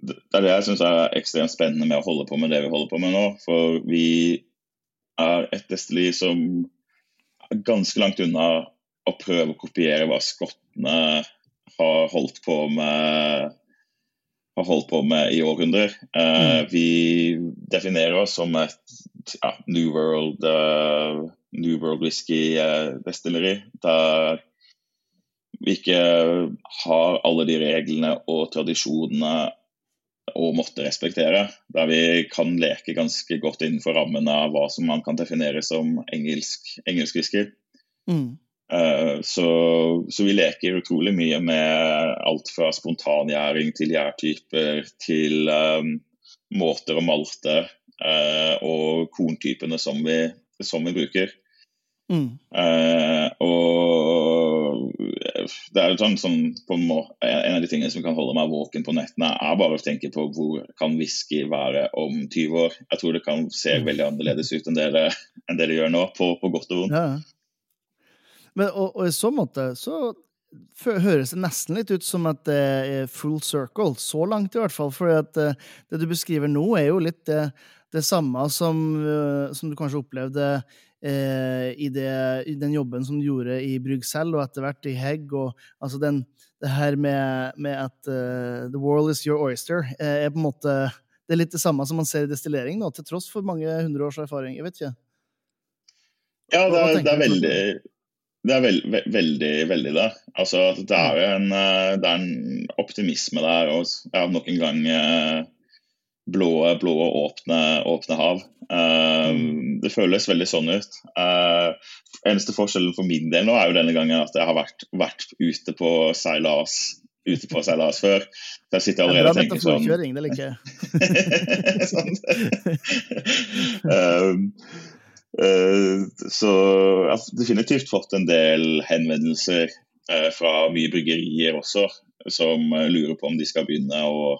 det er det jeg syns er ekstremt spennende med å holde på med det vi holder på med nå. For vi er et destilli som er ganske langt unna å prøve å kopiere hva skottene har holdt på med har holdt på med i århundrer. Uh, mm. Vi definerer oss som et ja, New World uh, New World whisky-destilleri. Uh, der vi ikke har alle de reglene og tradisjonene å måtte respektere. Der vi kan leke ganske godt innenfor rammen av hva som man kan definere som engelsk, engelsk whisky. Mm. Uh, så, så, vi leker utrolig mye med alt fra spontangjæring til gjærtyper til um, måter å malte uh, og korntypene som vi, som vi bruker. Mm. Uh, og det er jo sånn som en, en av de tingene som kan holde meg våken på nettene, er bare å tenke på hvor kan whisky være om 20 år. Jeg tror det kan se mm. veldig annerledes ut enn det det, enn det, det gjør nå, på, på, godt og vondt. Ja. Men, og, og, i så måte så høres det nesten litt ut som at det er full circle, så langt i hvert fall. For det du beskriver nå, er jo litt det, det samme som, eh, som du kanskje opplevde eh, i, det, i, den jobben som du gjorde i Bruxelles, og etter hvert i Hegg. og altså den, Det her med, med at uh, the world is your oyster eh, er på en måte det er litt det samme som man ser i destillering, nå, til tross for mange hundre års erfaring. Jeg vet ikke. Ja, det er, det er veldig det er veld, veldig, veldig det. Altså, det er jo en, eh, det er en optimisme der. Og ja, nok en gang eh, blå, blå åpne, åpne hav. Uh, det føles veldig sånn ut. Uh, eneste forskjellen for min del nå er jo denne gangen at jeg har vært, vært ute på seilas ute på seilas før. Så jeg sitter allerede og tenker sånn det liker jeg. sånn. uh, så jeg har definitivt fått en del henvendelser uh, fra mye bryggerier også, som lurer på om de skal begynne å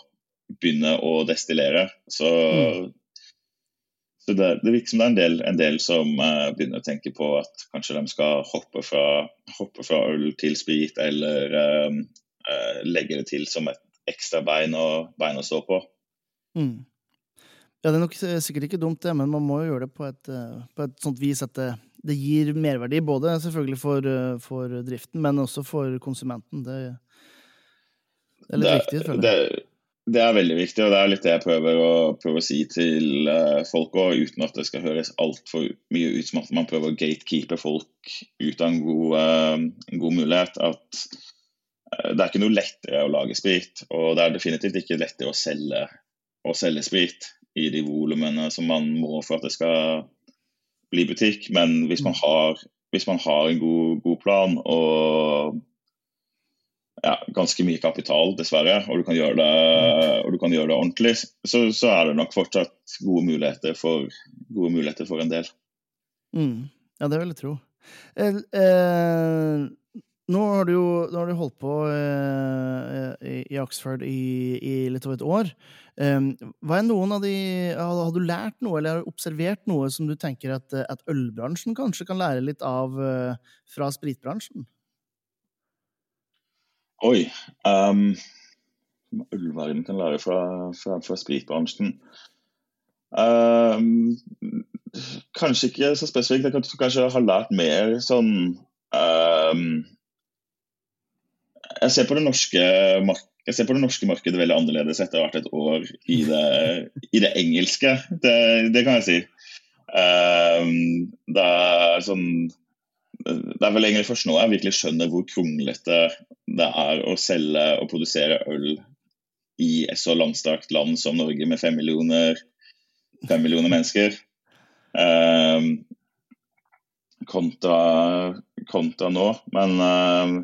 begynne å destillere. Så, mm. så det, det, virker som det er en del, en del som begynner å tenke på at kanskje de skal hoppe fra, hoppe fra øl til sprit, eller um, legge det til som et ekstra bein, å, bein å stå på. Mm. Ja, Det er nok sikkert ikke dumt, det, men man må jo gjøre det på et, på et sånt vis at det, det, gir merverdi. Både selvfølgelig for, for, driften, men også for konsumenten. Det, det er litt det, viktig, føler jeg det er veldig viktig, og det er litt det jeg prøver å, prøver å si til folk òg, uten at det skal høres altfor mye ut som at man prøver å gatekeepe folk ut av en god, en god mulighet. At det er ikke noe lettere å lage sprit, og det er definitivt ikke lettere å selge, å selge sprit i de volumene som man må for at det skal bli butikk. Men hvis man har, hvis man har en god, god plan og ja, ganske mye kapital, dessverre, og du kan gjøre det, kan gjøre det ordentlig, så, så, er det nok fortsatt gode muligheter for, gode muligheter for en del. Mm. Ja, det vil jeg tro. Eh, eh, nå har du jo har du holdt på eh, i, i, Oxford i, i, litt over et år. Um, de, har, du lært noe eller har du observert noe som du tenker at, at ølbransjen kanskje kan lære litt av uh, fra spritbransjen? Oi. Um, ølverden kan lære fra, fra, fra spritbransjen. Um, kanskje ikke så spesifikt. Jeg kan kanskje ha lært mer sånn um, Jeg ser på det norske jeg ser på det norske markedet veldig annerledes etter å ha vært et år i det, i det engelske. Det, det, kan jeg si. Um, det er sånn det er vel egentlig først nå jeg virkelig skjønner hvor kronglete det er å selge og produsere øl i et så langstrakt land som Norge med fem millioner, fem millioner mennesker. Um, kontra, kontra, nå. Men um,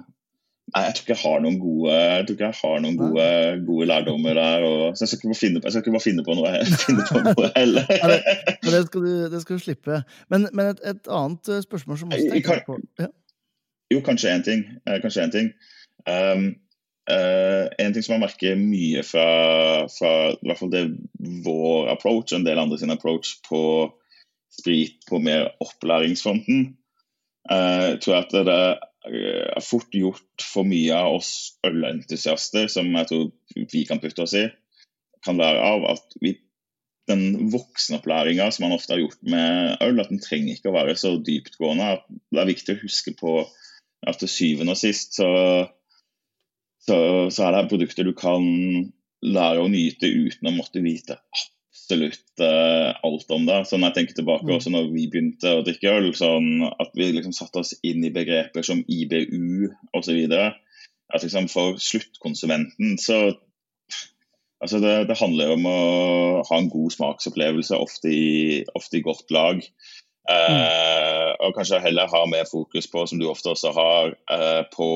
Nei, jeg tror ikke jeg har noen gode, jeg tror ikke jeg har noen gode, gode lærdommer der. Og, så jeg skal ikke finne på, jeg skal ikke bare finne på noe, finne på noe heller. det, det, skal du, det, skal du, slippe. Men, men et, et, annet eh, spørsmål som også tenker på ja. Jo, kanskje én ting. Eh, kanskje en ting. Um, uh, en ting som jeg merker mye fra, fra i hvert fall det vår approach og en del andre sin approach på sprit på mer opplæringsfronten, uh, tror jeg at det er eh, fort gjort for mye av oss ølentusiaster, som jeg tror vi kan putte oss i, kan være av at vi, den voksenopplæringa som man ofte har gjort med øl, at den trenger ikke å være så dyptgående. at Det er viktig å huske på at til syvende og sist så, så, så er det produkter du kan lære å nyte uten å måtte vite absolutt uh, alt om det. Så når jeg tenker tilbake mm. også når vi begynte å drikke øl, sånn at vi liksom satte oss inn i begreper som IBU osv. At liksom for sluttkonsumenten så altså det, det, handler om å ha en god smaksopplevelse, ofte i, ofte i godt lag. Uh, mm. Og kanskje heller ha mer fokus på, som du ofte også har, uh, på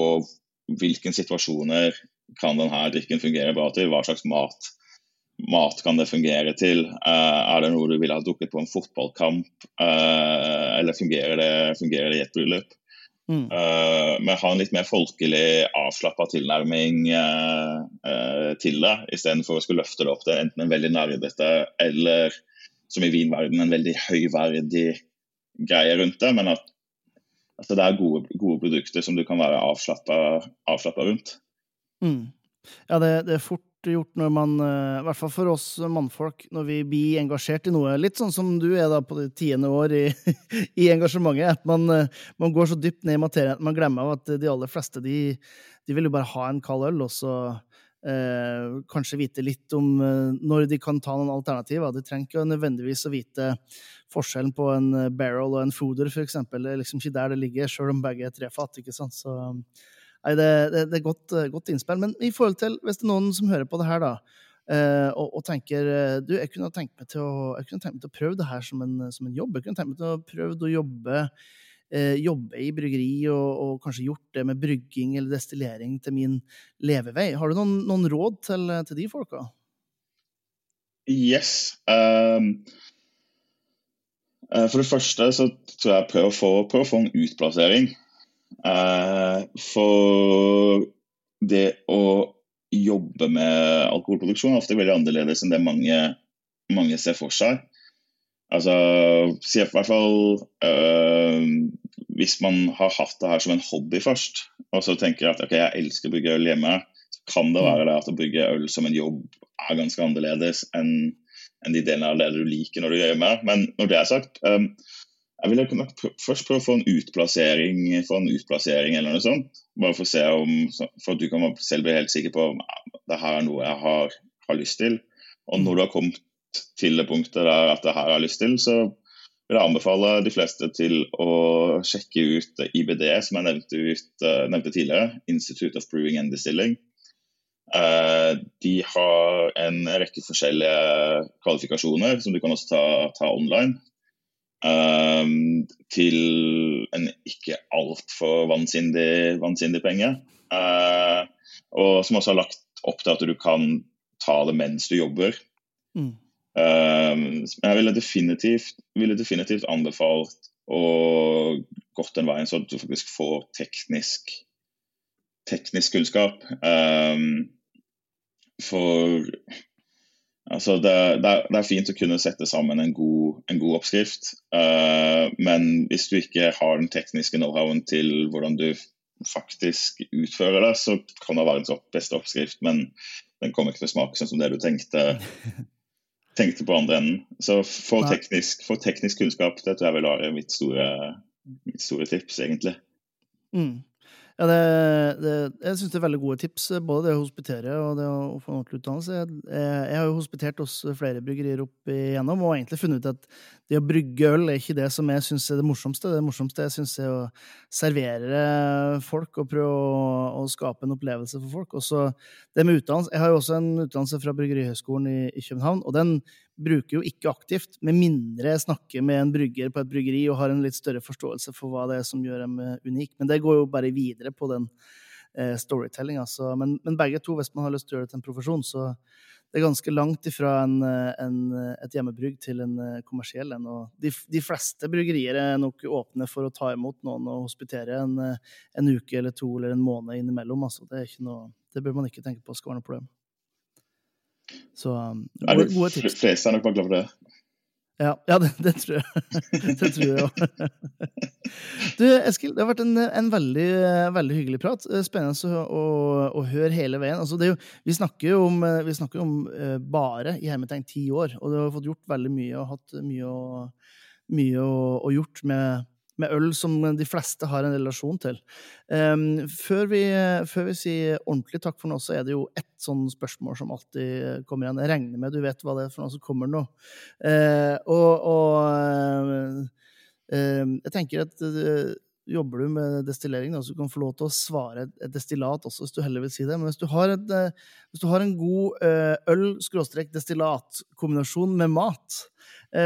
hvilke situasjoner kan denne drikken fungere bra til, hva slags mat mat kan det fungere til? Uh, er det noe du ville ha dukket på en fotballkamp, uh, eller fungerer det, fungerer det i et bryllup? Mm. Uh, men ha en litt mer folkelig, avslappa tilnærming til det, istedenfor å skulle løfte det opp til enten en veldig nerdete eller som i vinverden en veldig høyverdig greie rundt det. Men at altså det er gode, gode, produkter som du kan være avslappa rundt. Mm. Ja, det, det, er fort gjort når man, eh, i hvert fall for oss mannfolk, når vi blir engasjert i noe. Litt sånn som du er da på det tiende år i, i engasjementet. At man, eh, man, går så dypt ned i materien at man glemmer at de aller fleste de, de vil jo bare ha en kald øl, og så eh, kanskje vite litt om eh, når de kan ta noen alternativer. De trenger ikke nødvendigvis å vite forskjellen på en barrel og en fooder, eksempel. Det er liksom ikke der det ligger, sjøl om begge er trefat. ikke sant? Så Nei, det, det, det er godt, eh, godt, innspill. Men i forhold til, hvis det er noen som hører på det her, da, eh, og, og, tenker eh, du, jeg kunne tenkt meg til å, jeg kunne tenkt meg til å prøve det her som en, som en jobb. Jeg kunne tenkt meg til å prøve å jobbe, jobbe i bryggeri og, og, kanskje gjort det med brygging eller destillering til min levevei. Har du noen, noen råd til, til, de folka? Yes. Um, for det første så tror jeg prøv å få, prøv å få en utplassering. Eh, for det å jobbe med alkoholproduksjon er ofte veldig annerledes enn det mange, mange ser for seg. Altså, i hvert fall øh, Hvis man har hatt det her som en hobby først, og så tenker at ok, jeg elsker å brygge øl hjemme, så kan det være det at å brygge øl som en jobb er ganske annerledes enn enn de delene av det du liker når du gjør hjemme. Men når det er sagt, øh, jeg ville nok først prøve å få en utplassering, få en utplassering eller noe sånt. Bare for å se om, for at du kan selv bli helt sikker på om det her er noe jeg har, har lyst til. Og når du har kommet til det punktet der at det her har jeg lyst til, så vil jeg anbefale de fleste til å sjekke ut IBD, som jeg nevnte, ut, nevnte tidligere. Institute of Brewing and Distilling. Uh, de har en rekke forskjellige kvalifikasjoner som du kan også ta, ta online. Um, til en ikke altfor vansinnig, vansinnig penge. Uh, og som også har lagt opp til at du kan ta det mens du jobber. Mm. Um, jeg ville definitivt, ville definitivt anbefalt å gått den veien så du faktisk får teknisk, teknisk kunnskap. Um, for Altså det, det, er, det, er, fint å kunne sette sammen en god, en god oppskrift, uh, men hvis du ikke har den tekniske know-howen til hvordan du faktisk utfører det, så kan det være en beste oppskrift, men den kommer ikke til å smake sånn som det du tenkte, tenkte på andre enden. Så få teknisk, teknisk, kunnskap, det tror jeg vil være mitt store, mitt store tips, egentlig. Mm. Ja, det, det, jeg syns det er veldig gode tips, både det å hospitere og det å få en ordentlig utdannelse. Jeg, jeg, har jo hospitert hos flere bryggerier opp igjennom og egentlig funnet ut at det å brygge øl er ikke det som jeg syns er det morsomste. Det morsomste jeg syns er å servere folk og prøve å, å, skape en opplevelse for folk. Også det med utdannelse. Jeg har jo også en utdannelse fra Bryggerihøgskolen i, i København, og den bruker jo ikke aktivt, med mindre jeg snakker med en brygger på et bryggeri og har en litt større forståelse for hva det er som gjør dem eh, unik. Men det går jo bare videre på den eh, storytellinga. Men, men, begge to, hvis man har lyst til å gjøre det til en profesjon, så det er ganske langt ifra en, eh, en, et hjemmebrygg til en eh, kommersiell en. De, de, fleste bryggerier er nok åpne for å ta imot noen og hospitere en, en uke eller to eller en måned innimellom. Altså, det, noe, det bør man ikke tenke på skal være noe problem. Så um, gode, gode tips. Fleste er nok bare glad for det. Ja, ja det, det, tror jeg. det tror jeg òg. Du, Eskil, det har vært en, en veldig, veldig, hyggelig prat. Eh, spennende å, å, å høre hele veien. Altså, jo, vi snakker jo om, vi snakker om uh, bare i hermetegn ti år, og du har fått gjort veldig mye og hatt mye å, mye å, å gjort med med øl som de fleste har en relasjon til. Um, før, vi, før, vi, sier ordentlig takk for nå, så er det jo ett sånn spørsmål som alltid kommer igjen. Jeg regner med du vet hva det er for noe som kommer nå. Uh, og, og uh, jeg tenker at uh, jobber du med destillering, så du kan få lov til å svare et destillat også, hvis du heller vil si det. Men hvis du har, et, hvis du har en god øl-destillat-kombinasjon med mat, eh,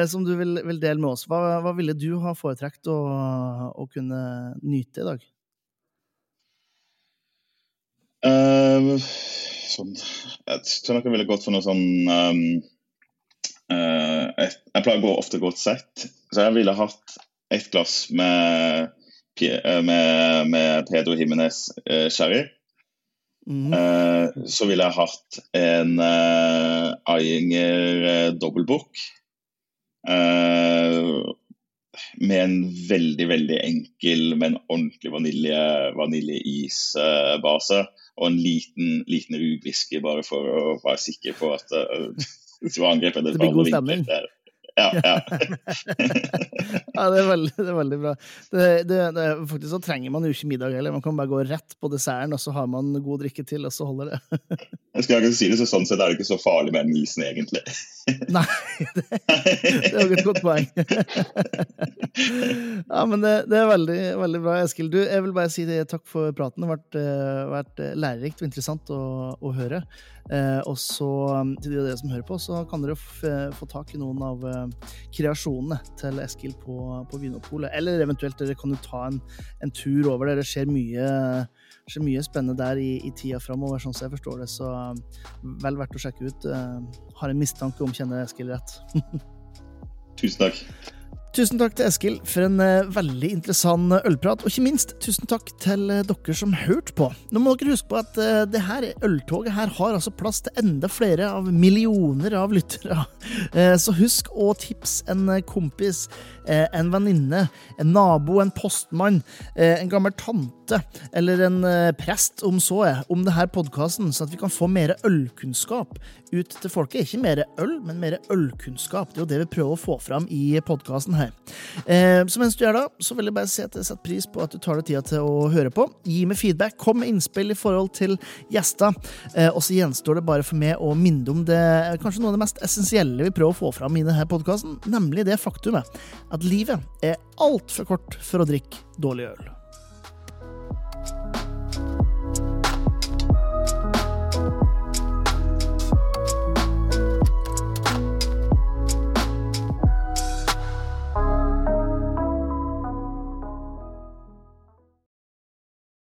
som du vil, vil, dele med oss. Hva, hva ville du ha foretrekt å, å, kunne nyte i dag? Uh, sånn, jeg tror nok jeg ville gått for noe sånn um, uh, jeg, jeg, pleier å gå ofte godt sett, så jeg ville hatt et glass med, eh, med, med Pedro Jimenez uh, sherry. Mm. Uh, så ville jeg hatt en uh, Ayinger uh, dobbeltbukk. Uh, med en veldig, veldig enkel, men ordentlig vanilje, vaniljeisbase. og en liten, liten rugwhisky, bare for å være sikker på at uh, hvis angrepet det det blir god stemning. Ja, ja. ja det, er veldig, det, er veldig, bra. Det, det, faktisk så trenger man jo ikke middag heller. Man kan bare gå rett på desserten, og så har man god drikke til, og så holder det. jeg skal ikke si det, så Sånn sett er det ikke så farlig med den isen, egentlig. Nei, det, det er jo et godt poeng. ja, men det, er veldig, veldig bra, Eskil. Du, jeg vil bare si takk for praten. Det har vært, uh, vært lærerikt og interessant å, å høre. Eh, og så, til de av dere som hører på, så kan dere få tak i noen av eh, kreasjonene til Eskil på, på Vinopolet. Eller eventuelt dere kan jo ta en, en tur over det. Det skjer mye, skjer mye spennende der i, i tida framover, sånn som jeg forstår det. Så um, vel verdt å sjekke ut. Eh, har en mistanke om kjenner Eskil rett. Tusen takk. Tusen takk til Eskil for en uh, veldig interessant ølprat, og ikke minst tusen takk til uh, dere som hørte på. Nå må dere huske på at det her øltoget her har altså plass til enda flere av millioner av lyttere. så husk å tipse en kompis, en venninne, en nabo, en postmann, en gammel tante eller en prest, om så er, om denne podkasten, så at vi kan få mer ølkunnskap ut til folket. Ikke mer øl, men mer ølkunnskap. Det er jo det vi prøver å få fram i podkasten her her. Eh, så mens du er da, så vil jeg bare si at jeg setter pris på at du tar deg tida til å høre på. Gi meg feedback, kom med innspill i forhold til gjester. Eh, og så gjenstår det bare for meg å minne om det kanskje noe av det mest essensielle vi prøver å få fram i denne podkasten, nemlig det faktumet at livet er altfor kort for å drikke dårlig øl.